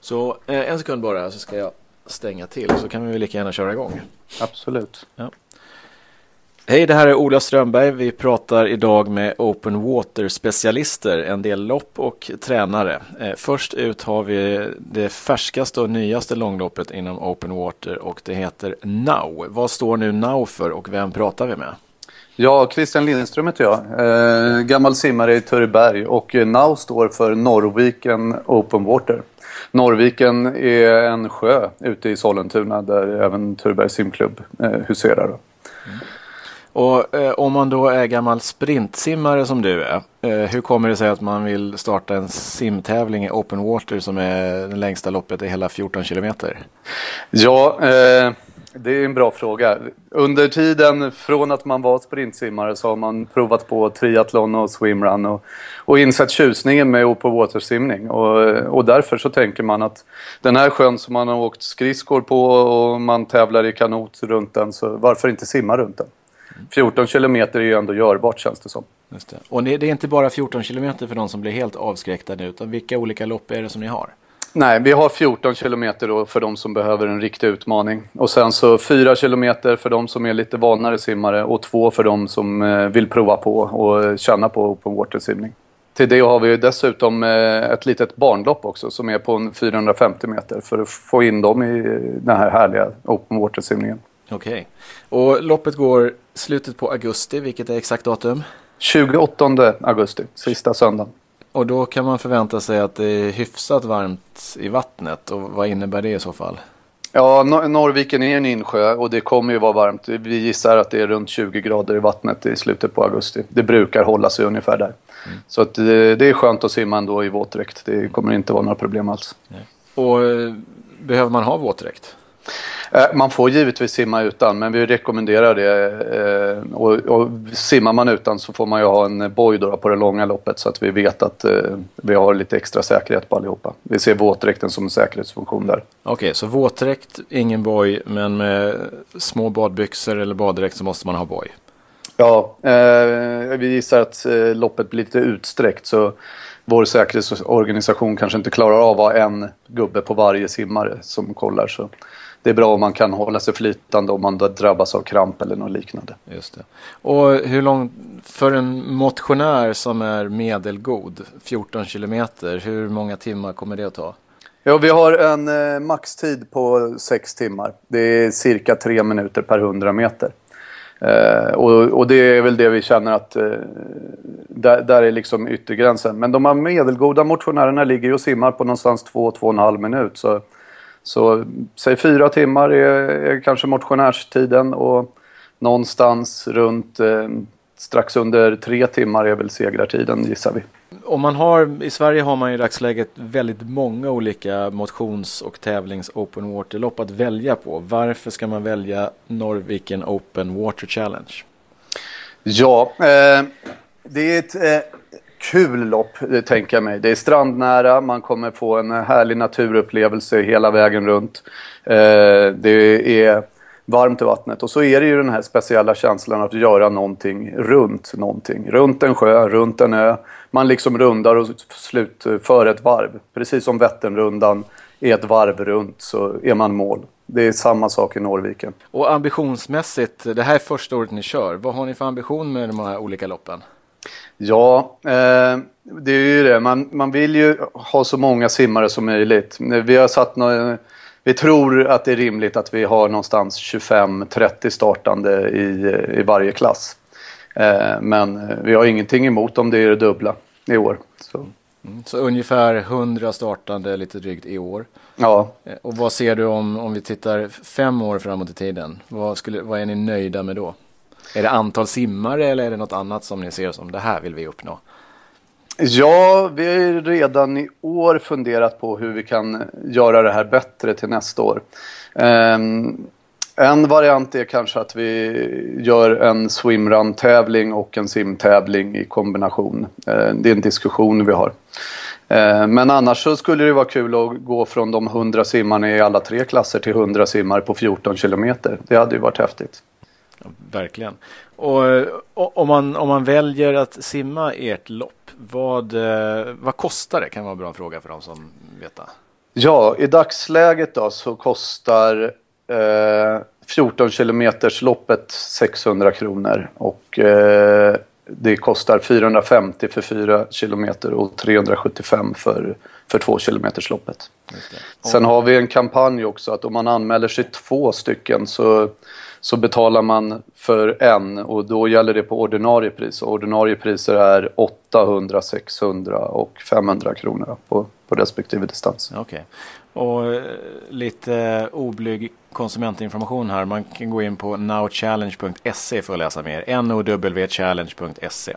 Så eh, en sekund bara så ska jag stänga till så kan vi väl lika gärna köra igång. Absolut. Ja. Hej, det här är Ola Strömberg. Vi pratar idag med Open Water-specialister, en del lopp och tränare. Eh, först ut har vi det färskaste och nyaste långloppet inom Open Water och det heter Now. Vad står nu Now för och vem pratar vi med? Ja, Christian Lindström heter jag. Eh, gammal simmare i Törreberg och Now står för Norrviken Open Water. Norrviken är en sjö ute i Sollentuna där även Törrebergs simklubb eh, huserar. Mm. Och eh, om man då är gammal sprintsimmare som du är, eh, hur kommer det sig att man vill starta en simtävling i open water som är det längsta loppet i hela 14 kilometer? Ja, eh, det är en bra fråga. Under tiden från att man var sprintsimmare så har man provat på triathlon och swimrun och, och insett tjusningen med open water-simning. Och, och därför så tänker man att den här sjön som man har åkt skridskor på och man tävlar i kanot runt den, så varför inte simma runt den? 14 kilometer är ju ändå görbart känns det som. Just det. Och det är inte bara 14 kilometer för de som blir helt avskräckta nu, utan vilka olika lopp är det som ni har? Nej, vi har 14 kilometer då för de som behöver en riktig utmaning. Och sen så 4 kilometer för de som är lite vanare simmare och 2 för de som eh, vill prova på och känna på open water-simning. Till det har vi dessutom eh, ett litet barnlopp också som är på 450 meter för att få in dem i den här härliga open water-simningen. Okej. Okay. Och loppet går slutet på augusti, vilket är exakt datum? 28 augusti, sista söndagen. Och då kan man förvänta sig att det är hyfsat varmt i vattnet. Och vad innebär det i så fall? Ja, Norrviken är en insjö och det kommer ju vara varmt. Vi gissar att det är runt 20 grader i vattnet i slutet på augusti. Det brukar hålla sig ungefär där. Mm. Så att det, det, är skönt att simma ändå i våtdräkt. Det kommer inte vara några problem alls. Nej. Och eh, behöver man ha våtdräkt? Eh, man får givetvis simma utan, men vi rekommenderar det. Eh, och, och simmar man utan så får man ju ha en boj på det långa loppet så att vi vet att eh, vi har lite extra säkerhet på allihopa. Vi ser våtdräkten som en säkerhetsfunktion där. Okej, okay, så våtdräkt, ingen boj, men med små badbyxor eller baddräkt så måste man ha boj? Ja, eh, vi gissar att eh, loppet blir lite utsträckt så vår säkerhetsorganisation kanske inte klarar av att ha en gubbe på varje simmare som kollar. Så det är bra om man kan hålla sig flytande om man drabbas av kramp eller något liknande. Just det. Och hur långt, för en motionär som är medelgod, 14 kilometer, hur många timmar kommer det att ta? Ja, vi har en eh, maxtid på 6 timmar. Det är cirka 3 minuter per 100 meter. Eh, och, och, det är väl det vi känner att eh, där, där, är liksom yttergränsen. Men de här medelgoda motionärerna ligger ju och simmar på någonstans 2-2,5 minut. Så så säg fyra timmar är, är kanske motionärstiden och någonstans runt eh, strax under tre timmar är väl segrartiden gissar vi. Om man har, I Sverige har man i dagsläget väldigt många olika motions och tävlings open water-lopp att välja på. Varför ska man välja Norrviken Open Water Challenge? Ja, eh, det är ett eh, kul lopp, eh, tänker jag mig. Det är strandnära, man kommer få en härlig naturupplevelse hela vägen runt. Eh, det är varmt i vattnet och så är det ju den här speciella känslan att göra någonting runt någonting. Runt en sjö, runt en ö. Man liksom rundar och slutför eh, ett varv. Precis som Vätternrundan är ett varv runt så är man mål. Det är samma sak i Norrviken. Och ambitionsmässigt, det här är första året ni kör. Vad har ni för ambition med de här olika loppen? Ja, eh, det är ju det. Man, man vill ju ha så många simmare som möjligt. Vi har satt no vi tror att det är rimligt att vi har någonstans 25-30 startande i, i varje klass. Eh, men vi har ingenting emot om det är det dubbla i år. Så. Mm, så ungefär 100 startande lite drygt i år. Ja. Eh, och vad ser du om, om vi tittar fem år framåt i tiden? Vad, skulle, vad är ni nöjda med då? Är det antal simmare eller är det något annat som ni ser som det här vill vi uppnå? Ja, vi har ju redan i år funderat på hur vi kan göra det här bättre till nästa år. Um, en variant är kanske att vi gör en swimrun-tävling och en simtävling i kombination. Uh, det är en diskussion vi har. Uh, men annars så skulle det vara kul att gå från de 100 simmarna i alla tre klasser till 100 simmar på 14 kilometer. Det hade ju varit häftigt. Verkligen. Och, och, om, man, om man väljer att simma ert lopp, vad, eh, vad kostar det? Kan vara en bra fråga för de som vet. Ja, i dagsläget då så kostar eh, 14 kilometers loppet 600 kronor och eh, det kostar 450 för 4 kilometer och 375 för, för 2 kilometers loppet. Sen har vi en kampanj också att om man anmäler sig två stycken så, så betalar man för en och då gäller det på ordinarie pris. Och ordinarie priser är 800, 600 och 500 kronor på, på respektive distans. Okay. Och eh, lite eh, oblyg konsumentinformation här. Man kan gå in på nowchallenge.se för att läsa mer. nowchallenge.se.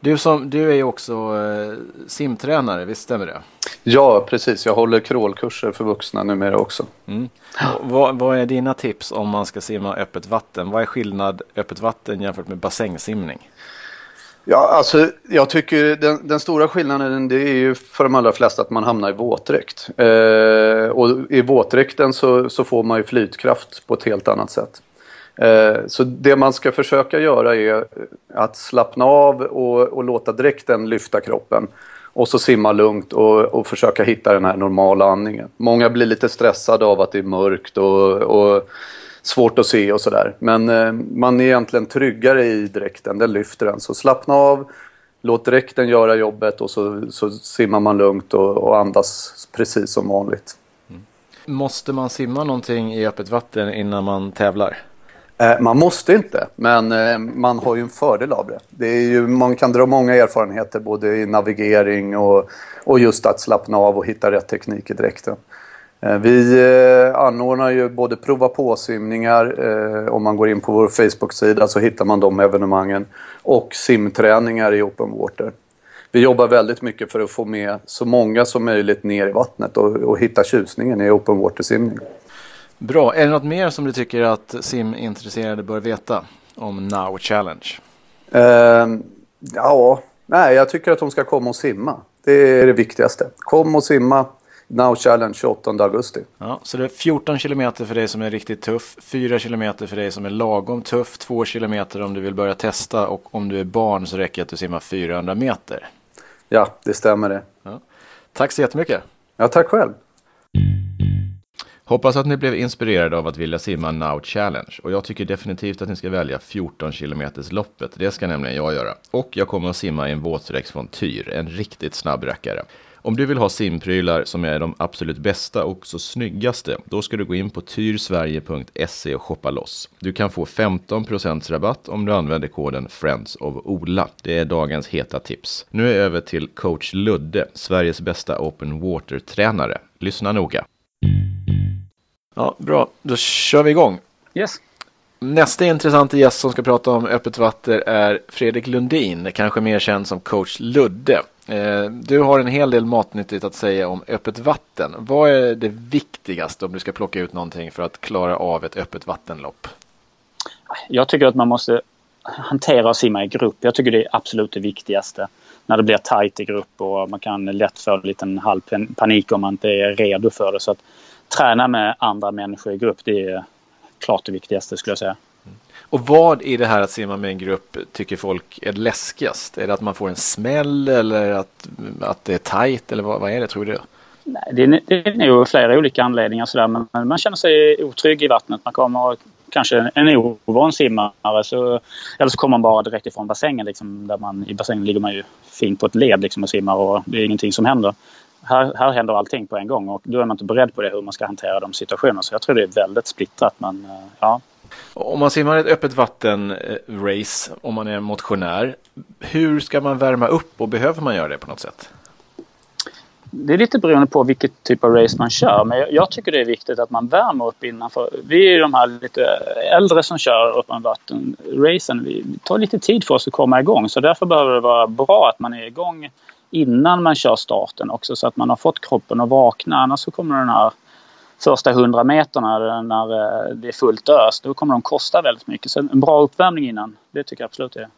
Du, som, du är ju också eh, simtränare, visst stämmer det? Ja, precis. Jag håller crawlkurser för vuxna numera också. Mm. Vad, vad, är dina tips om man ska simma öppet vatten? Vad är skillnad öppet vatten jämfört med bassängsimning? Ja, alltså jag tycker den, den, stora skillnaden det är ju för de allra flesta att man hamnar i våtdräkt. Eh, och i våtdräkten så, så får man ju flytkraft på ett helt annat sätt. Eh, så det man ska försöka göra är att slappna av och, och låta dräkten lyfta kroppen. Och så simma lugnt och, och försöka hitta den här normala andningen. Många blir lite stressade av att det är mörkt och, och svårt att se och sådär. Men eh, man är egentligen tryggare i dräkten, den lyfter den. Så slappna av, låt dräkten göra jobbet och så, så simmar man lugnt och, och andas precis som vanligt. Mm. Måste man simma någonting i öppet vatten innan man tävlar? Eh, man måste inte, men eh, man har ju en fördel av det. det är ju, man kan dra många erfarenheter både i navigering och, och just att slappna av och hitta rätt teknik i dräkten. Eh, vi anordnar ju både prova på-simningar, om man går in på vår Facebook-sida så hittar man de evenemangen, och simträningar i open water. Vi jobbar väldigt mycket för att få med så många som möjligt ner i vattnet och, och hitta tjusningen i open water-simning. Bra. Är det något mer som du tycker att simintresserade bör veta om Now Challenge? Uh, ja, nej, jag tycker att de ska komma och simma. Det är det viktigaste. Kom och simma, Now Challenge 28 augusti. Ja, så det är 14 kilometer för dig som är riktigt tuff, 4 kilometer för dig som är lagom tuff, 2 kilometer om du vill börja testa och om du är barn så räcker det att du simmar 400 meter. Ja, det stämmer det. Ja. Tack så jättemycket. Ja, tack själv. Hoppas att ni blev inspirerade av att vilja simma Now Challenge och jag tycker definitivt att ni ska välja 14 km loppet. Det ska nämligen jag göra. Och jag kommer att simma i en våtdräkt från Tyr, en riktigt snabb rackare. Om du vill ha simprylar som är de absolut bästa och så snyggaste, då ska du gå in på tyrsverige.se och shoppa loss. Du kan få 15% rabatt om du använder koden Friends of Ola. Det är dagens heta tips. Nu är jag över till coach Ludde, Sveriges bästa open water-tränare. Lyssna noga. Ja, bra. Då kör vi igång. Yes. Nästa intressanta gäst som ska prata om öppet vatten är Fredrik Lundin, kanske mer känd som coach Ludde. Eh, du har en hel del matnyttigt att säga om öppet vatten. Vad är det viktigaste om du ska plocka ut någonting för att klara av ett öppet vattenlopp? Jag tycker att man måste hantera och simma i grupp. Jag tycker det är absolut det viktigaste. När det blir tajt i grupp och man kan lätt få en liten halv panik om man inte är redo för det. Så att träna med andra människor i grupp, det är klart det viktigaste skulle jag säga. Och vad i det här att simma med en grupp tycker folk är läskigast? Är det att man får en smäll eller att, att det är tajt eller vad, vad är det tror du? Nej, det, är, det är nog flera olika anledningar sådär men man känner sig otrygg i vattnet. Man kommer kanske en ovan simmare så, eller så kommer man bara direkt ifrån bassängen. Liksom, där man, I bassängen ligger man ju fint på ett led liksom, och simmar och det är ingenting som händer. Här, här händer allting på en gång och då är man inte beredd på det hur man ska hantera de situationerna. Så jag tror det är väldigt splittrat. Men, eh, ja, om man simmar ett öppet vatten-race, eh, om man är motionär, hur ska man värma upp och behöver man göra det på något sätt? Det är lite beroende på vilket typ av race man kör. Men jag tycker det är viktigt att man värmer upp innan. För vi är de här lite äldre som kör öppen vatten-racen. Vi tar lite tid för oss att komma igång. Så därför behöver det vara bra att man är igång innan man kör starten också. Så att man har fått kroppen att vakna. Annars så kommer den här första hundra meterna när eh, det är fullt ös, då kommer de kosta väldigt mycket. Så en bra uppvärmning innan, det tycker jag absolut är.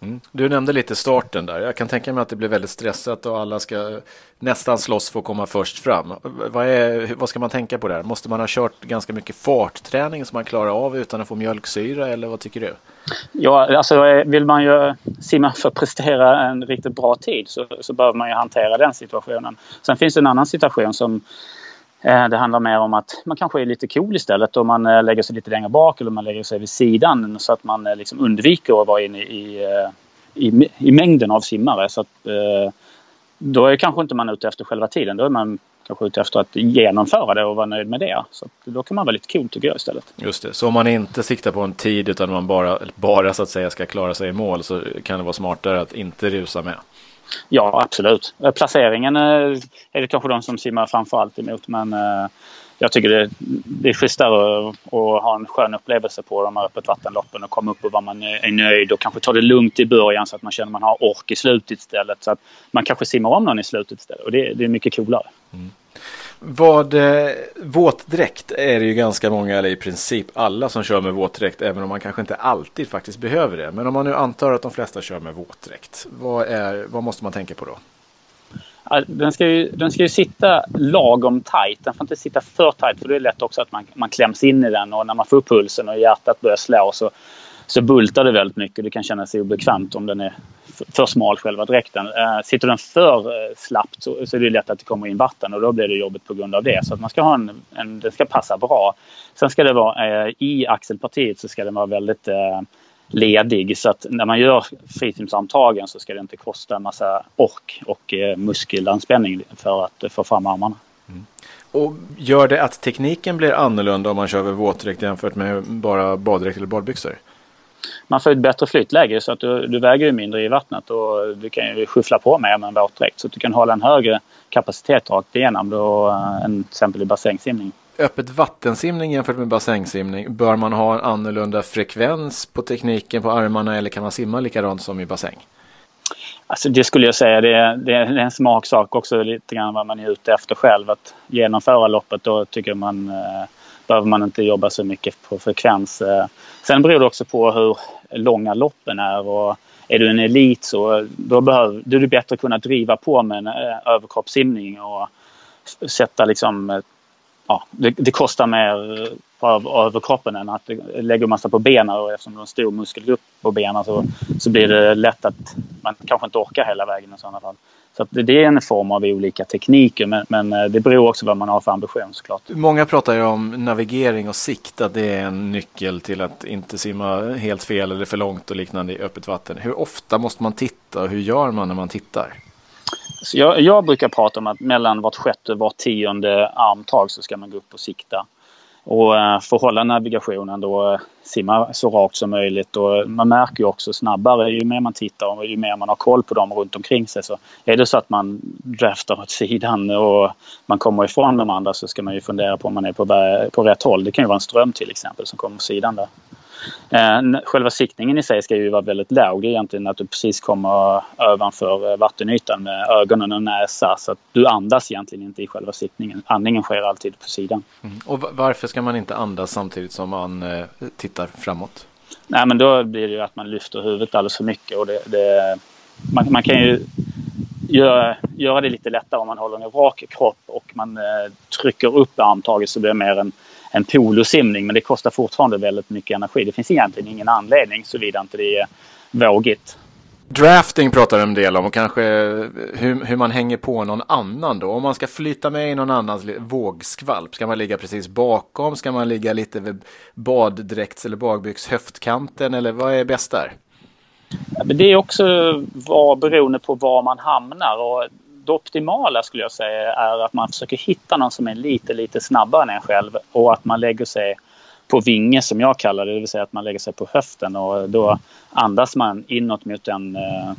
Mm. Du nämnde lite starten där. Jag kan tänka mig att det blir väldigt stressat och alla ska nästan slåss för att komma först fram. Vad, är, vad ska man tänka på där? Måste man ha kört ganska mycket fartträning som man klarar av utan att få mjölksyra eller vad tycker du? Ja, alltså vill man ju simma för att prestera en riktigt bra tid så, så behöver man ju hantera den situationen. Sen finns det en annan situation som Eh, det handlar mer om att man kanske är lite cool istället och man eh, lägger sig lite längre bak eller man lägger sig vid sidan så att man eh, liksom undviker att vara inne i, i, i mängden av simmare. Så att, då är kanske inte man ute efter själva tiden. Då är man kanske ute efter att genomföra det och vara nöjd med det. Så då kan man vara lite cool tycker jag istället. Just det, så om man inte siktar på en tid utan man bara, bara så att säga ska klara sig i mål så kan det vara smartare att inte rusa med. Ja, absolut. Eh, placeringen eh, är det kanske de som simmar framförallt emot men eh, jag tycker det, det är schysstare att ha en skön upplevelse på de här öppet vattenloppen och komma upp och vara man är nöjd och kanske ta det lugnt i början så att man känner att man har ork i slutet istället. Så att man kanske simmar om någon i slutet istället och det, det är mycket coolare. Mm. Vad eh, våtdräkt är det ju ganska många, eller i princip alla som kör med våtdräkt, även om man kanske inte alltid faktiskt behöver det. Men om man nu antar att de flesta kör med våtdräkt, vad, är, vad måste man tänka på då? Den ska, ju, den ska ju sitta lagom tight. Den får inte sitta för tight för det är lätt också att man, man kläms in i den och när man får upp pulsen och hjärtat börjar slå så, så bultar det väldigt mycket. Det kan kännas obekvämt om den är för smal själva dräkten. Eh, sitter den för eh, slappt så, så är det lätt att det kommer in vatten och då blir det jobbigt på grund av det. Så att man ska ha en, en den ska passa bra. Sen ska det vara eh, i axelpartiet så ska den vara väldigt eh, ledig. Så att när man gör frisimsamtagen så ska det inte kosta en massa ork och eh, muskelanspänning för att eh, få fram armarna. Mm. Och gör det att tekniken blir annorlunda om man kör med våtdräkt jämfört med bara baddräkt eller badbyxor? Man får ett bättre flytläge så att du, du väger mindre i vattnet och du kan ju skyffla på mer med en våtdräkt så att du kan hålla en högre kapacitet rakt igenom då, eh, än till exempel i bassängsimning öppet vattensimning jämfört med bassängsimning? Bör man ha en annorlunda frekvens på tekniken på armarna eller kan man simma likadant som i bassäng? Alltså det skulle jag säga, det är, det är en smaksak också lite grann vad man är ute efter själv. Att genomföra loppet då tycker man eh, behöver man inte jobba så mycket på frekvens. Eh, sen beror det också på hur långa loppen är och är du en elit så då, behöver, då är det bättre att kunna driva på med en eh, överkroppssimning och sätta liksom ja, det, det, kostar mer eh, av överkroppen än att lägga massa på benen och eftersom du har en stor muskelgrupp på benen så, så blir det lätt att man kanske inte orkar hela vägen i sådana fall. Så det är en form av olika tekniker men, men, eh, det beror också på vad man har för ambition såklart. Många pratar ju om navigering och sikt, att det är en nyckel till att inte simma helt fel eller för långt och liknande i öppet vatten. Hur ofta måste man titta och hur gör man när man tittar? Så jag, jag, brukar prata om att mellan vart sjätte och vart tionde armtag så ska man gå upp och sikta. Och eh, för att hålla navigationen då eh, simma så rakt som möjligt. Och man märker ju också snabbare ju mer man tittar och ju mer man har koll på dem runt omkring sig. Så är det så att man draftar åt sidan och man kommer ifrån de andra så ska man ju fundera på om man är på, på rätt håll. Det kan ju vara en ström till exempel som kommer på sidan där. Eh, själva siktningen i sig ska ju vara väldigt låg. Egentligen att du precis kommer ovanför eh, vattenytan med ögonen och näsa. Så att du andas egentligen inte i själva siktningen. Andningen sker alltid på sidan. Mm. Och varför ska man inte andas samtidigt som man eh, tittar framåt? Nej men då blir det ju att man lyfter huvudet alldeles för mycket. Och det, det man, man, kan ju göra, göra det lite lättare om man håller en rak kropp och man eh, trycker upp armtaget så blir det mer en en polosimning men det kostar fortfarande väldigt mycket energi. Det finns egentligen ingen anledning såvida inte det är vågigt. Drafting pratar en del om och kanske hur, hur, man hänger på någon annan då. Om man ska flyta med i någon annans vågskvalp, ska man ligga precis bakom? Ska man ligga lite vid baddräkts eller bagbyx höftkanten eller vad är bäst där? det är också var, beroende på var man hamnar och det optimala skulle jag säga är att man försöker hitta någon som är lite, lite snabbare än en själv och att man lägger sig på vinge som jag kallar det, det vill säga att man lägger sig på höften och då andas man inåt mot den eh,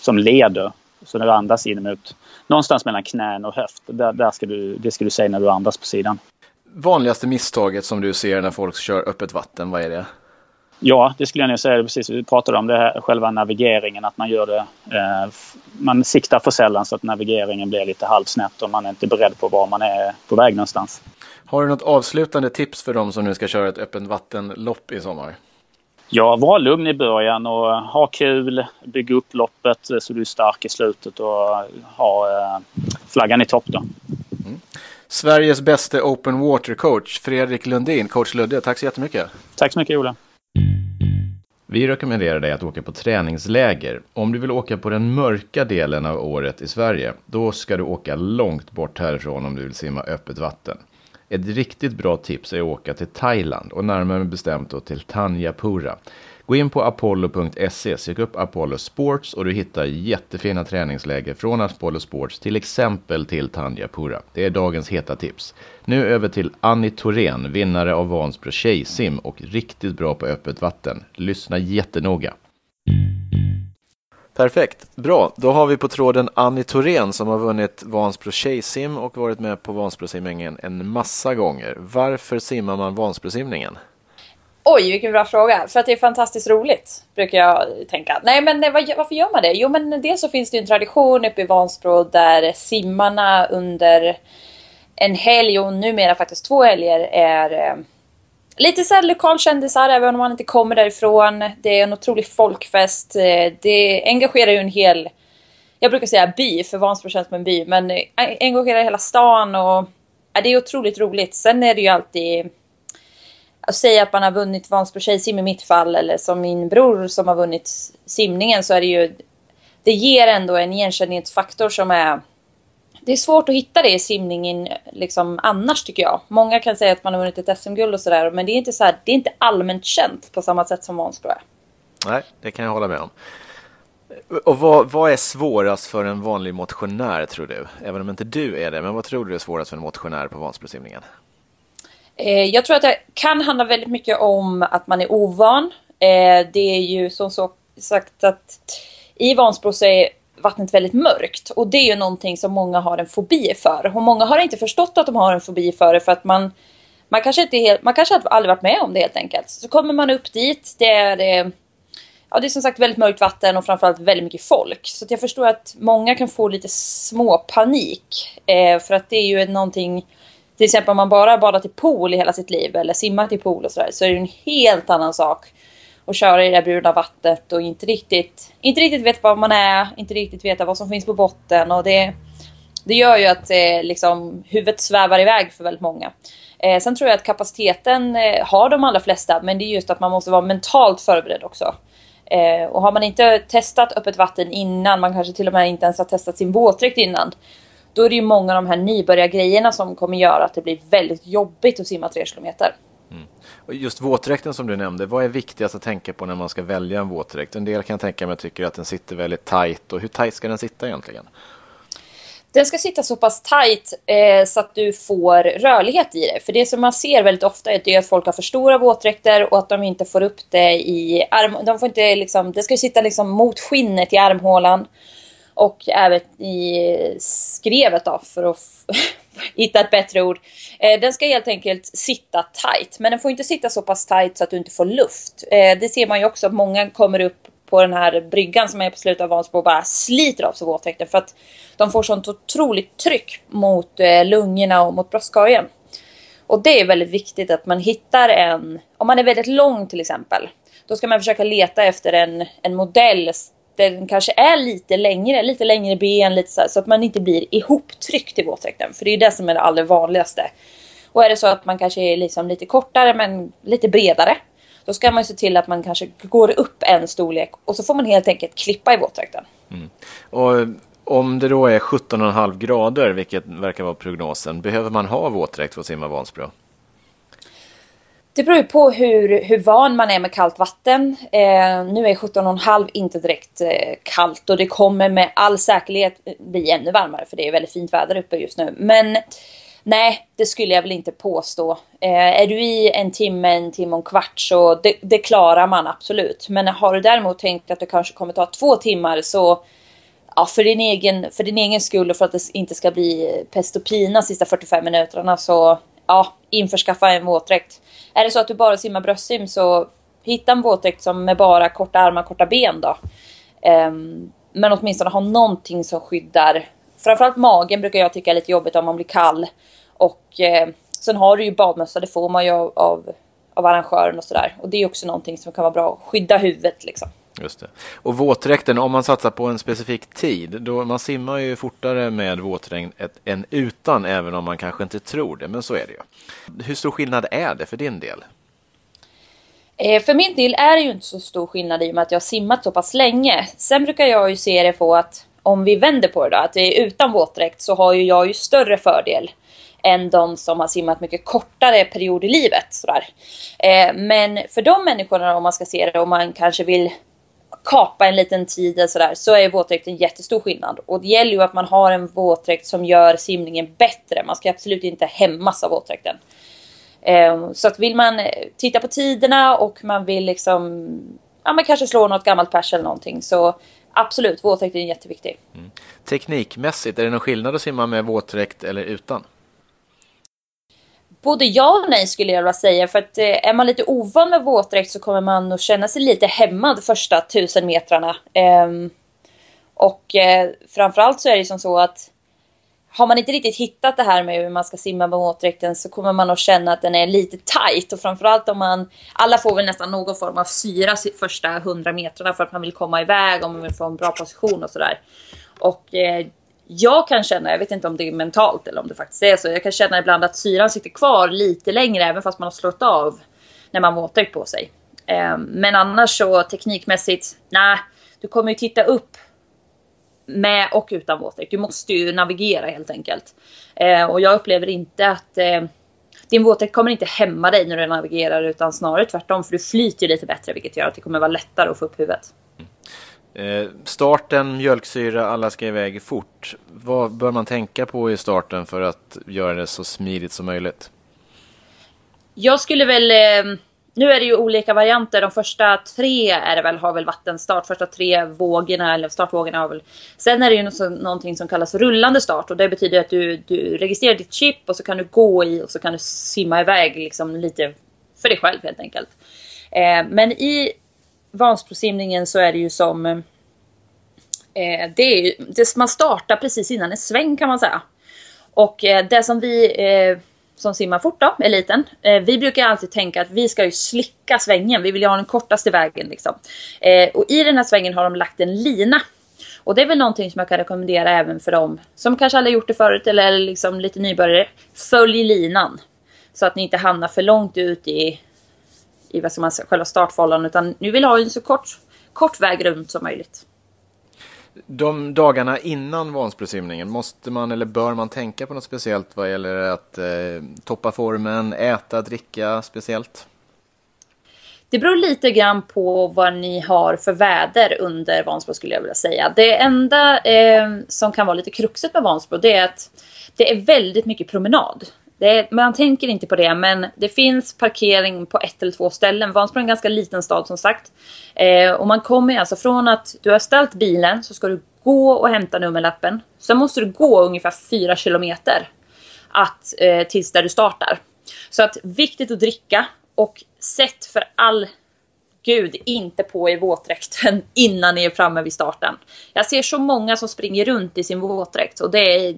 som leder. Så när du andas in mot någonstans mellan knän och höft, där, där ska du, det ska du säga när du andas på sidan. Vanligaste misstaget som du ser när folk kör öppet vatten, vad är det? Ja, det skulle jag nog säga. Precis, vi pratade om det här, själva navigeringen, att man gör det... Eh, man siktar för sällan så att navigeringen blir lite halvsnett och man är inte beredd på var man är på väg någonstans. Har du något avslutande tips för de som nu ska köra ett öppet vattenlopp i sommar? Ja, var lugn i början och ha kul. Bygg upp loppet så du är stark i slutet och ha eh, flaggan i topp då. Mm. Sveriges bästa open water coach, Fredrik Lundin. Coach Ludde, tack så jättemycket. Tack så mycket Ola. Vi rekommenderar dig att åka på träningsläger. Om du vill åka på den mörka delen av året i Sverige, då ska du åka långt bort härifrån om du vill simma öppet vatten. Ett riktigt bra tips är att åka till Thailand och närmare bestämt då till Tanjapura. Gå in på apollo.se, sök upp Apollo Sports och du hittar jättefina träningsläger från Apollo Sports, till exempel till Tanjapura. Det är dagens heta tips. Nu över till Annie Thorén, vinnare av Vansbro tjejsim och riktigt bra på öppet vatten. Lyssna jättenoga. Perfekt, bra. Då har vi på tråden Annie Thorén som har vunnit Vansbro tjejsim och varit med på Vansbrosimningen en massa gånger. Varför simmar man Vansbrosimningen? Oj, vilken bra fråga. För att det är fantastiskt roligt, brukar jag tänka. Nej, men varför gör man det? Jo, men dels så finns det en tradition uppe i Vansbro där simmarna under en helg och numera faktiskt två helger är eh, lite så här lokalkändisar även om man inte kommer därifrån. Det är en otrolig folkfest. Eh, det engagerar ju en hel, jag brukar säga by, för Vansbro känns som en by, men eh, engagerar hela stan och ja, det är otroligt roligt. Sen är det ju alltid att säga att man har vunnit Vansbro tjejsim i mitt fall eller som min bror som har vunnit simningen så är det ju det ger ändå en igenkänningsfaktor som är det är svårt att hitta det i simningen liksom annars tycker jag. Många kan säga att man har vunnit ett SM-guld och sådär men det är inte så här, det är inte allmänt känt på samma sätt som Vansbro är. Nej, det kan jag hålla med om. Och vad, vad, är svårast för en vanlig motionär tror du? Även om inte du är det, men vad tror du är svårast för en motionär på Vansbrosimningen? Eh, jag tror att det kan handla väldigt mycket om att man är ovan. Eh, det är ju som så sagt att i Vansbro så är vattnet väldigt mörkt och det är ju någonting som många har en fobi för. Och många har inte förstått att de har en fobi för det för att man man kanske, inte helt, man kanske aldrig varit med om det helt enkelt. Så kommer man upp dit, det är, ja, det är som sagt väldigt mörkt vatten och framförallt väldigt mycket folk. Så jag förstår att många kan få lite småpanik. Eh, för att det är ju någonting till exempel om man bara badat i pool i hela sitt liv eller simmat i pool och sådär så är det en helt annan sak att köra i det bruna vattnet och inte riktigt, inte riktigt veta var man är, inte riktigt veta vad som finns på botten och det, det gör ju att eh, liksom, huvudet svävar iväg för väldigt många. Eh, sen tror jag att kapaciteten eh, har de allra flesta men det är just att man måste vara mentalt förberedd också. Eh, och har man inte testat öppet vatten innan, man kanske till och med inte ens har testat sin våtdräkt innan då är det ju många av de här nybörjargrejerna som kommer göra att det blir väldigt jobbigt att simma tre kilometer. Mm. Och just våtdräkten som du nämnde, vad är viktigast att tänka på när man ska välja en våtdräkt? En del kan tänka mig tycker att den sitter väldigt tajt och hur tajt ska den sitta egentligen? Den ska sitta så pass tajt eh, så att du får rörlighet i det. För det som man ser väldigt ofta är att folk har för stora våtdräkter och att de inte får upp det i arm... De får inte liksom... Det ska sitta liksom mot skinnet i armhålan. Och även i skrevet då, för att hitta ett bättre ord. Eh, den ska helt enkelt sitta tight. Men den får inte sitta så pass tight så att du inte får luft. Eh, det ser man ju också att många kommer upp på den här bryggan som är på slutet av Vansbro och bara sliter av sig våtdräkten. För att de får sånt otroligt tryck mot eh, lungorna och mot bröstkorgen. Och det är väldigt viktigt att man hittar en, om man är väldigt lång till exempel, då ska man försöka leta efter en, en modell den kanske är lite längre, lite längre ben, lite så, här, så att man inte blir ihoptryckt i våtdräkten. För det är det som är det allra vanligaste. Och är det så att man kanske är liksom lite kortare men lite bredare. Då ska man se till att man kanske går upp en storlek och så får man helt enkelt klippa i våtdräkten. Mm. Och eh, om det då är 17,5 grader, vilket verkar vara prognosen, behöver man ha våtdräkt för att simma Vansbro? Det beror ju på hur, hur van man är med kallt vatten. Eh, nu är 17,5 inte direkt eh, kallt och det kommer med all säkerhet eh, bli ännu varmare för det är väldigt fint väder uppe just nu. Men nej, det skulle jag väl inte påstå. Eh, är du i en timme, en timme och en kvart så det, det, klarar man absolut. Men har du däremot tänkt att det kanske kommer ta två timmar så ja, för, din egen, för din egen skull och för att det inte ska bli pest och pina sista 45 minuterna så ja, införskaffa en våtdräkt. Är det så att du bara simmar bröstsim så hitta en våtdräkt som med bara korta armar, korta ben då. Um, men åtminstone ha någonting som skyddar. Framförallt magen brukar jag tycka är lite jobbigt om man blir kall. Och eh, sen har du ju badmössa, det får man ju av, av, av arrangören och sådär. Och det är också någonting som kan vara bra att skydda huvudet liksom. Just det. Och våtdräkten, om man satsar på en specifik tid, då man simmar ju fortare med våtdräkt än utan, även om man kanske inte tror det, men så är det ju. Hur stor skillnad är det för din del? Eh, för min del är det ju inte så stor skillnad i och med att jag har simmat så pass länge. Sen brukar jag ju se det på att om vi vänder på det då, att det är utan våtdräkt så har ju jag ju större fördel än de som har simmat mycket kortare period i livet. Sådär. Eh, men för de människorna om man ska se det, om man kanske vill kapa en liten tid eller sådär, så är våtdräkt en jättestor skillnad. Och det gäller ju att man har en våtdräkt som gör simningen bättre. Man ska absolut inte hämmas av våtdräkten. Ehm, så att vill man titta på tiderna och man vill liksom, ja men kanske slå något gammalt pers eller någonting så absolut, våtdräkt är jätteviktig. Mm. Teknikmässigt, är det någon skillnad att simma med våtdräkt eller utan? Både ja och nej skulle jag vilja säga. För att eh, är man lite ovan med våtdräkt så kommer man att känna sig lite hämmad första tusen metrarna. Eh, och eh, framförallt så är det som så att har man inte riktigt hittat det här med hur man ska simma med våtdräkten så kommer man att känna att den är lite tight och framförallt om man alla får väl nästan någon form av syra första hundra metrarna för att man vill komma iväg och man vill få en bra position och sådär. Och eh, jag kan känna, jag vet inte om det är mentalt eller om det faktiskt är så, jag kan känna ibland att syran sitter kvar lite längre även fast man har slått av när man våtdräkt på sig. Ehm, men annars så teknikmässigt, nej, du kommer ju titta upp med och utan våtdräkt. Du måste ju navigera helt enkelt. Eh, och jag upplever inte att eh, din våtdräkt kommer inte hämma dig när du navigerar utan snarare tvärtom för du flyter lite bättre vilket gör att det kommer vara lättare att få upp huvudet. Eh, starten, mjölksyra, alla ska iväg fort. Vad bör man tänka på i starten för att göra det så smidigt som möjligt? Jag skulle väl eh, nu är det ju olika varianter. De första tre är det väl, har väl vattenstart. Första tre vågorna, eller startvågorna har väl... Sen är det ju någonting som kallas rullande start. Och det betyder att du, du registrerar ditt chip och så kan du gå i och så kan du simma iväg liksom lite för dig själv helt enkelt. Eh, men i Vansbrosimningen så är det ju som... Eh, eh, det är ju, det, man startar precis innan en sväng kan man säga. Och eh, det som vi eh, som simmar fort då, eliten. Eh, vi brukar alltid tänka att vi ska ju slicka svängen. Vi vill ju ha den kortaste vägen liksom. Eh, och i den här svängen har de lagt en lina. Och det är väl någonting som jag kan rekommendera även för dem som kanske aldrig gjort det förut eller liksom lite nybörjare. Följ linan. Så att ni inte hamnar för långt ut i, i vad ska man säga, själva startfållan utan ni vill ha en så kort, kort väg runt som möjligt. De dagarna innan Vansbrosimningen, måste man eller bör man tänka på något speciellt vad gäller att eh, toppa formen, äta, dricka speciellt? Det beror lite grann på vad ni har för väder under Vansbro skulle jag vilja säga. Det enda eh, som kan vara lite kruxet med Vansbro det är att det är väldigt mycket promenad. Är, man tänker inte på det, men det finns parkering på ett eller två ställen. Vansbro är en ganska liten stad som sagt. Eh, och man kommer alltså från att du har ställt bilen så ska du gå och hämta nummerlappen. Sen måste du gå ungefär fyra kilometer att, eh, tills där du startar. Så att viktigt att dricka och sätt för all gud inte på er våtdräkten innan ni är framme vid starten. Jag ser så många som springer runt i sin våtdräkt och det är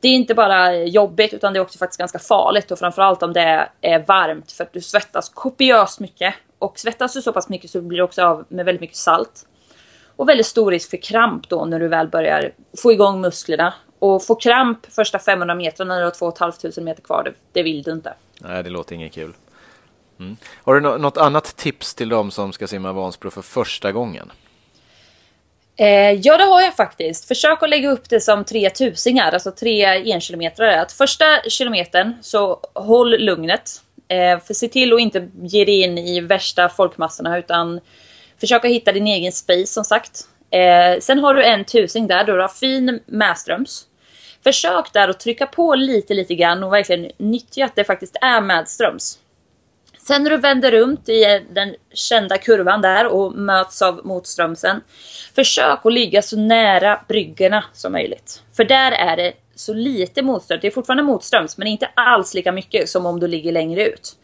det är inte bara jobbigt utan det är också faktiskt ganska farligt och framförallt om det är varmt för att du svettas kopiöst mycket. Och svettas du så pass mycket så blir du också av med väldigt mycket salt. Och väldigt stor risk för kramp då när du väl börjar få igång musklerna. Och få kramp första 500 metrarna när du har 2 500 meter kvar, det, det vill du inte. Nej, det låter inget kul. Mm. Har du något annat tips till dem som ska simma Vansbro för första gången? Eh, ja, det har jag faktiskt. Försök att lägga upp det som tre tusingar, alltså tre enkilometrare. Att första kilometern så håll lugnet. Eh, för se till att inte ge dig in i värsta folkmassorna utan försök att hitta din egen space som sagt. Eh, sen har du en tusing där då du har fin medströms. Försök där att trycka på lite, lite grann och verkligen nyttja att det faktiskt är medströms. Sen när du vänder runt i den kända kurvan där och möts av motströmsen. Försök att ligga så nära bryggorna som möjligt. För där är det så lite motströms, Det är fortfarande motströms men inte alls lika mycket som om du ligger längre ut.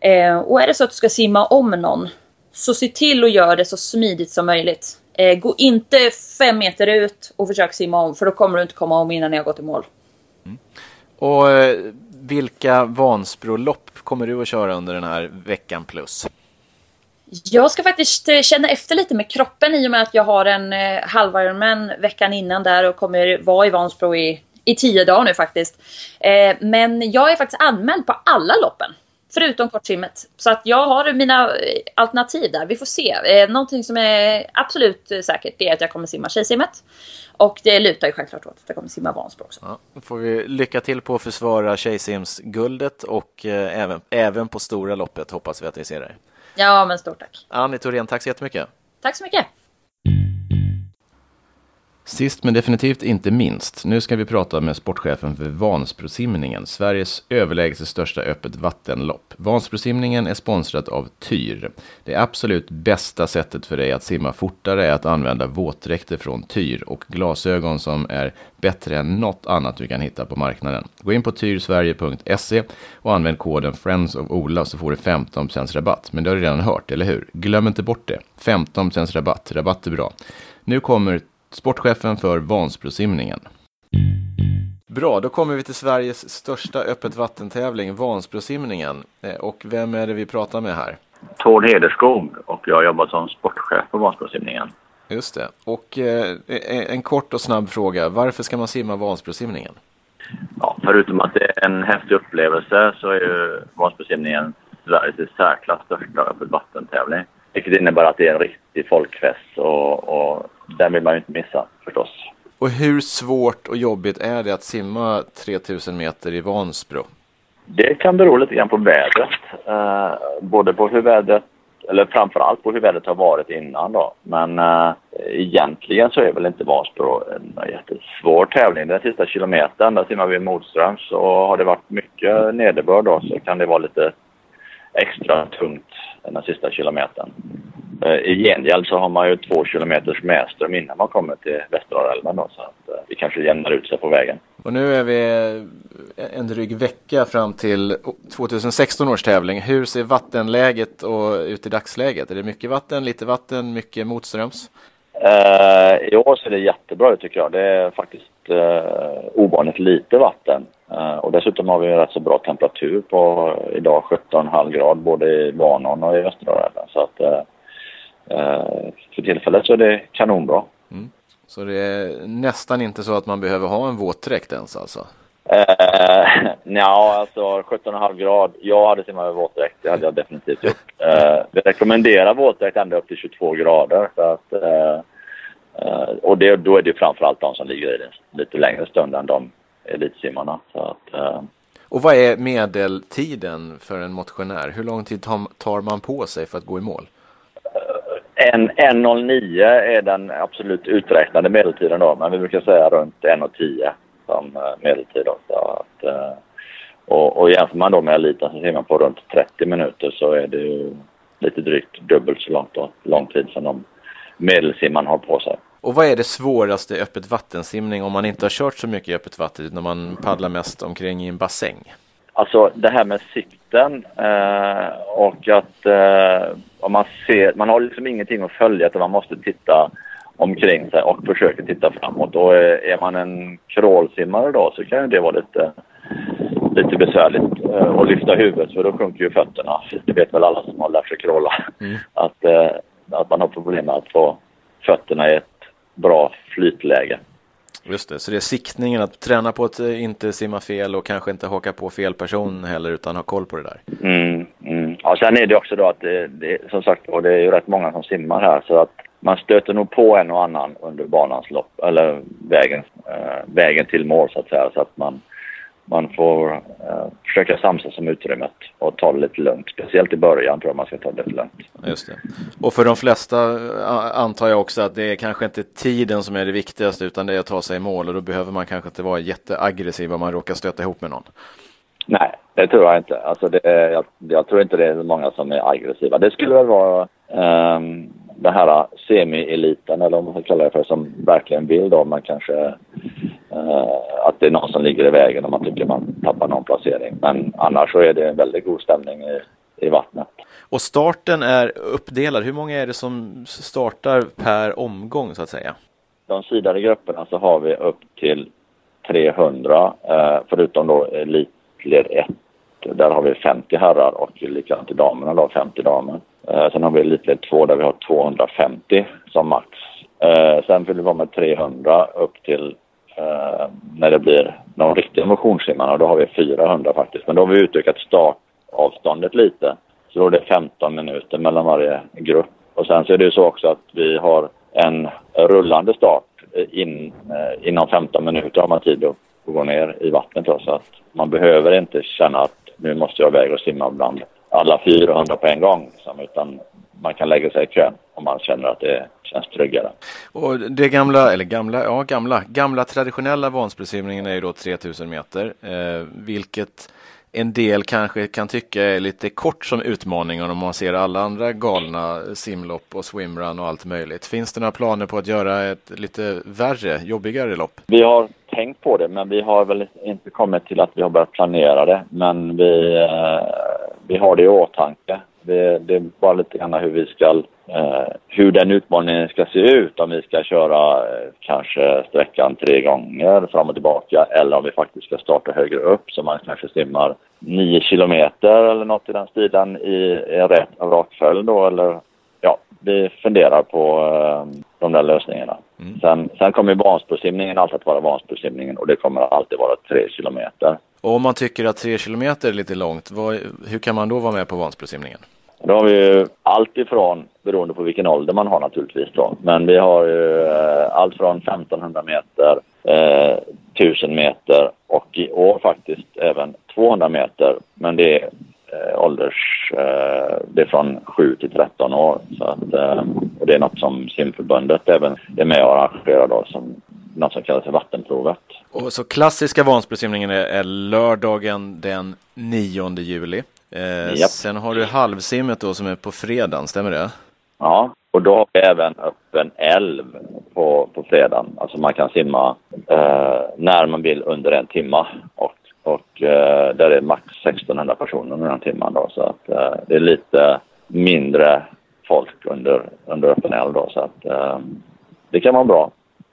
Eh, och är det så att du ska simma om någon så se till att göra det så smidigt som möjligt. Eh, gå inte fem meter ut och försök simma om för då kommer du inte komma om innan ni har gått i mål. Mm. Och eh, vilka Vansbrolopp kommer du att köra under den här veckan plus? Jag ska faktiskt eh, känna efter lite med kroppen i och med att jag har en eh, halv halv veckan innan där och kommer vara i Vansbro i, i tio dagar nu faktiskt. Eh, men jag är faktiskt anmäld på alla loppen. Förutom kortsimmet. Så att jag har mina eh, alternativ där. Vi får se. Eh, någonting som är absolut säkert är att jag kommer simma tjejsimmet. Och det lutar ju självklart åt att jag kommer simma Vansbro också. Ja, då får vi lycka till på att försvara tjejsimsguldet och eh, även, även på stora loppet hoppas vi att vi ser dig. Ja, men stort tack. Annie Thorén, tack så jättemycket. Tack så mycket. Sist men definitivt inte minst, nu ska vi prata med sportchefen för Vansbrosimningen, Sveriges överlägset största öppet vattenlopp. Vansbrosimningen är sponsrat av Tyr. Det absolut bästa sättet för dig att simma fortare är att använda våtdräkter från Tyr och glasögon som är bättre än något annat du kan hitta på marknaden. Gå in på tyrsverige.se och använd koden Friends of Ola så får du 15% rabatt. Men det har du redan hört, eller hur? Glöm inte bort det. 15% rabatt, rabatt är bra. Nu kommer sportchefen för Vansbrosimningen. Bra, då kommer vi till Sveriges största öppet vattentävling, Vansbrosimningen. Eh, och vem är det vi pratar med här? Tord Hederskog och jag jobbar som sportchef på Vansbrosimningen. Just det. Och eh, en kort och snabb fråga. Varför ska man simma Vansbrosimningen? Ja, förutom att det är en häftig upplevelse så är ju Vansbrosimningen Sveriges i särklass största öppet vattentävling. Vilket innebär att det är en riktig folkfest och, och den vill man ju inte missa förstås. Och hur svårt och jobbigt är det att simma 3000 meter i Vansbro? Det kan bero lite grann på vädret. Eh, både på hur vädret, eller framförallt på hur vädret har varit innan då. Men eh, egentligen så är väl inte Vansbro en jättesvår tävling. Den sista kilometern, där simmar vi motströms och har det varit mycket nederbörd då så kan det vara lite extra tungt den sista kilometern. Eh, I gengäld så har man ju två kilometers medström innan man kommer till Västerdalälven då, så att eh, det kanske jämnar ut sig på vägen. Och nu är vi en dryg vecka fram till 2016 års tävling. Hur ser vattenläget och ut i dagsläget? Är det mycket vatten, lite vatten, mycket motströms? Eh, I år ser det jättebra ut tycker jag. Det är faktiskt eh, ovanligt lite vatten. Eh, och dessutom har vi en rätt så bra temperatur på idag 17,5 grad både i Vanån och i Västerdalälven. Så att eh, Eh, för tillfället så är det kanonbra. Mm. Så det är nästan inte så att man behöver ha en våtdräkt ens alltså? Eh, ja, alltså 17,5 grad. Jag hade simmat med våtdräkt. Det hade jag definitivt gjort. Eh, vi rekommenderar våtdräkt ända upp till 22 grader. Så att, eh, och det, då är det framförallt de som ligger i det lite längre stund än de elitsimmarna. Så att, eh, och vad är medeltiden för en motionär? Hur lång tid tar man på sig för att gå i mål? En 1.09 är den absolut uträknade medeltiden då, men vi brukar säga runt 1.10 som eh, medeltid. Då, så att, eh, och, och jämför man då med eliten så ser man på runt 30 minuter så är det ju lite drygt dubbelt så långt då, lång tid som de medelsimmarna har på sig. Och vad är det svåraste i öppet vattensimning om man inte har kört så mycket i öppet vatten när man paddlar mest omkring i en bassäng? Alltså det här med sikten eh, och att eh, om man ser, man har liksom ingenting att följa utan man måste titta omkring sig och försöka titta framåt. Och är, är man en crawlsimmare då så kan ju det vara lite, lite besvärligt eh, att lyfta huvudet för då sjunker ju fötterna. Det vet väl alla som har lärt sig crawla. Mm. Att, eh, att man har problem med att få fötterna i ett bra flytläge. Just det, så det är siktningen att träna på att eh, inte simma fel och kanske inte haka på fel person heller utan ha koll på det där. Mm, mm. Ja, sen är det också då att det, det, som sagt och det är ju rätt många som simmar här så att man stöter nog på en och annan under banans lopp eller vägen, äh, vägen till mål så att säga så att man man får eh, försöka samsas om utrymmet och ta det lite lugnt. Speciellt i början tror jag man ska ta det lite lugnt. Just det. Och för de flesta antar jag också att det är kanske inte tiden som är det viktigaste utan det är att ta sig i mål och då behöver man kanske inte vara jätteaggressiv om man råkar stöta ihop med någon. Nej, det tror jag inte. Alltså det, jag, jag tror inte det är många som är aggressiva. Det skulle väl vara um, den här semi-eliten eller vad man ska kalla det för som verkligen vill då man kanske uh, att det är någon som ligger i vägen och man tycker man tappar någon placering. Men annars så är det en väldigt god stämning i, i vattnet. Och starten är uppdelad. Hur många är det som startar per omgång så att säga? De sidade grupperna så har vi upp till 300 eh, förutom då elitled 1 där har vi 50 herrar och likadant i damerna då 50 damer. Eh, sen har vi elitled 2 där vi har 250 som max. Eh, sen fyller vi på med 300 upp till eh, när det blir de riktiga motionssimmarna. Då har vi 400 faktiskt. Men då har vi utökat startavståndet lite. Så då är det 15 minuter mellan varje grupp. Och sen så är det ju så också att vi har en rullande start. In, eh, inom 15 minuter har man tid att gå ner i vattnet. Då, så att man behöver inte känna att nu måste jag iväg och simma bland alla 400 på en gång. Liksom, utan man kan lägga sig i kön om man känner att det känns tryggare. Och det gamla, eller gamla, ja gamla, gamla traditionella Vansbrosimningen är ju då 3000 meter, eh, vilket en del kanske kan tycka är lite kort som utmaning om man ser alla andra galna simlopp och swimrun och allt möjligt. Finns det några planer på att göra ett lite värre, jobbigare lopp? Vi har tänkt på det, men vi har väl inte kommit till att vi har börjat planera det. Men vi, eh, vi har det i åtanke. Det, det är bara lite grann hur vi ska eh, hur den utmaningen ska se ut. Om vi ska köra eh, kanske sträckan tre gånger fram och tillbaka eller om vi faktiskt ska starta högre upp så man kanske simmar nio kilometer eller något i den stilen i en rätt rak följd då eller ja, vi funderar på eh, de där lösningarna. Mm. Sen, sen kommer Vansbrosimningen alltid att vara Vansbrosimningen och det kommer alltid vara tre kilometer. Och om man tycker att tre kilometer är lite långt, vad, hur kan man då vara med på Vansbrosimningen? Då har vi ju allt ifrån, beroende på vilken ålder man har naturligtvis då, men vi har ju eh, allt från 1500 meter, eh, 1000 meter och i år faktiskt även 200 meter. Men det är eh, ålders, eh, det är från 7 till 13 år. Så att, eh, och det är något som simförbundet även är med och arrangerar då som något som kallas för vattenprovet. Och så klassiska Vansbrosimningen är, är lördagen den 9 juli. Eh, Sen har du halvsimmet då som är på fredagen, stämmer det? Ja, och då har vi även öppen älv på, på fredagen. Alltså man kan simma eh, när man vill under en timme. Och, och eh, där är max 1600 personer under den timmen då. Så att eh, det är lite mindre folk under, under öppen älv då. Så att eh, det kan vara bra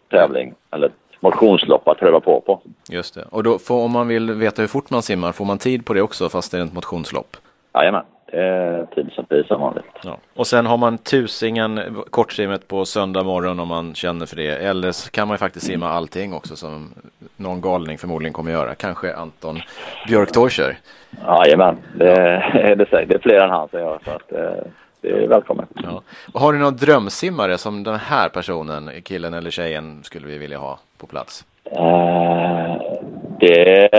tävling eller motionslopp att pröva på på. Just det. Och då får, om man vill veta hur fort man simmar, får man tid på det också fast det är ett motionslopp? Jajamän, det är tid som pris som vanligt. Ja. Och sen har man tusingen kortsimmet på söndag morgon om man känner för det. Eller så kan man ju faktiskt simma allting också som någon galning förmodligen kommer göra. Kanske Anton Björktorcher. Jajamän, det är det säkert. Det är fler än han som gör. Så att, eh, det är välkommet. Ja. Och har du någon drömsimmare som den här personen, killen eller tjejen, skulle vi vilja ha på plats? Uh, det,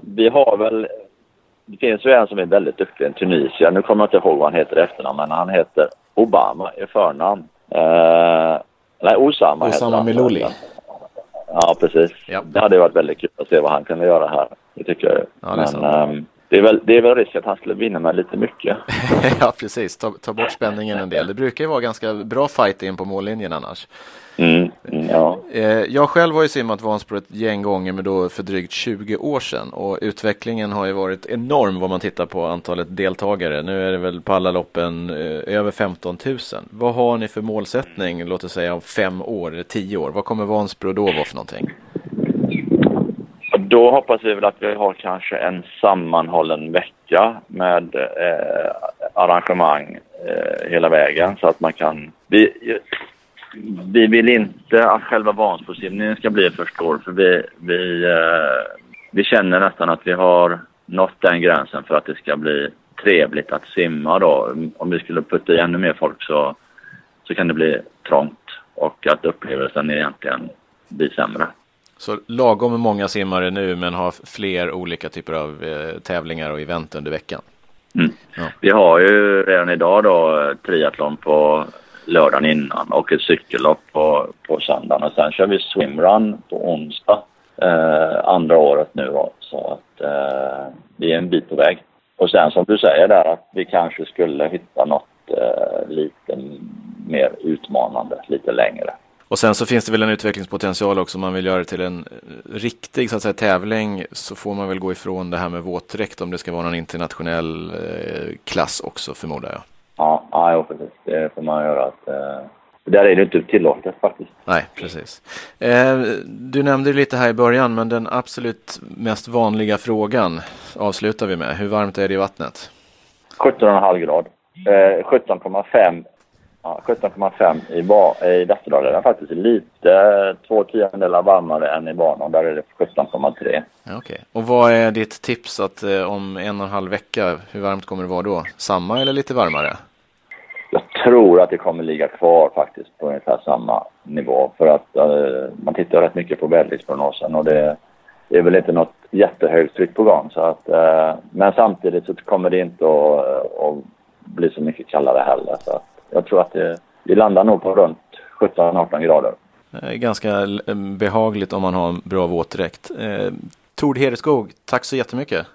vi har väl, det finns ju en som är väldigt duktig, en Tunisia. Nu kommer jag inte ihåg vad han heter efternamn, men han heter Obama i förnamn. Uh, nej, Osama, Osama Miloli. Ja, precis. Ja. Det hade varit väldigt kul att se vad han kunde göra här. Det tycker jag. Ja, men, um, det är, väl, det är väl risk att han skulle vinna med lite mycket. ja, precis. Ta, ta bort spänningen en del. Det brukar ju vara ganska bra fight in på mållinjen annars. Mm, mm, ja. Eh, jag själv har ju simmat Vansbro ett gäng gånger men då för drygt 20 år sedan och utvecklingen har ju varit enorm vad man tittar på antalet deltagare. Nu är det väl på alla loppen eh, över 15 000. Vad har ni för målsättning, låt oss säga om fem år eller tio år? Vad kommer Vansbro då vara för någonting? Då hoppas vi väl att vi har kanske en sammanhållen vecka med eh, arrangemang eh, hela vägen så att man kan... Vi, vi vill inte att själva Vansbrosimningen ska bli för stor för vi, vi, eh, vi känner nästan att vi har nått den gränsen för att det ska bli trevligt att simma då. Om vi skulle putta i ännu mer folk så, så kan det bli trångt och att upplevelsen egentligen blir sämre. Så lagom många simmare nu men har fler olika typer av eh, tävlingar och event under veckan. Mm. Ja. Vi har ju redan idag då triathlon på lördagen innan och ett cykellopp på, på söndagen och sen kör vi swimrun på onsdag eh, andra året nu då. Så att eh, vi är en bit på väg. Och sen som du säger där att vi kanske skulle hitta något eh, lite mer utmanande, lite längre. Och sen så finns det väl en utvecklingspotential också om man vill göra det till en eh, riktig så att säga, tävling så får man väl gå ifrån det här med våtdräkt om det ska vara någon internationell eh, klass också förmodar jag. Ja, ja precis. Det får man göra. Att, eh, där är det inte tillåtet faktiskt. Nej, precis. Eh, du nämnde lite här i början men den absolut mest vanliga frågan avslutar vi med. Hur varmt är det i vattnet? 17,5 grad. Eh, 17,5 Ja, 17,5 i, i Västerdal är den faktiskt lite två tiondelar varmare än i banan. Där är det 17,3. Ja, okay. Och vad är ditt tips att eh, om en och en halv vecka, hur varmt kommer det vara då? Samma eller lite varmare? Jag tror att det kommer ligga kvar faktiskt på ungefär samma nivå. För att eh, man tittar rätt mycket på väderleksprognosen och det, det, är väl inte något jättehögt tryck på gång. Så att, eh, men samtidigt så kommer det inte att, att bli så mycket kallare heller. Så att, jag tror att det, vi landar nog på runt 17-18 grader. Ganska behagligt om man har en bra våtdräkt. Eh, Tord Hedeskog, tack så jättemycket.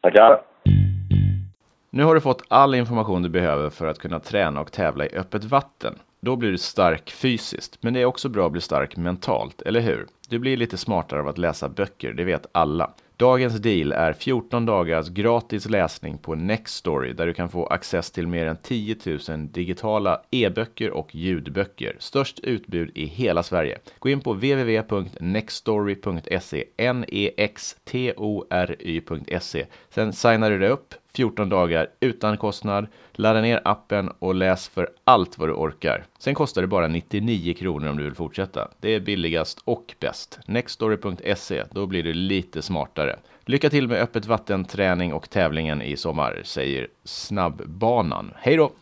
Tackar. Nu har du fått all information du behöver för att kunna träna och tävla i öppet vatten. Då blir du stark fysiskt, men det är också bra att bli stark mentalt, eller hur? Du blir lite smartare av att läsa böcker, det vet alla. Dagens deal är 14 dagars gratis läsning på Nextory där du kan få access till mer än 10 000 digitala e-böcker och ljudböcker. Störst utbud i hela Sverige. Gå in på www.nextory.se, n-e-x-t-o-r-y.se. Sen signar du dig upp 14 dagar utan kostnad. Ladda ner appen och läs för allt vad du orkar. Sen kostar det bara 99 kronor om du vill fortsätta. Det är billigast och bäst. Nextory.se, då blir du lite smartare. Lycka till med öppet vatten, träning och tävlingen i sommar, säger Snabbbanan. Hej då!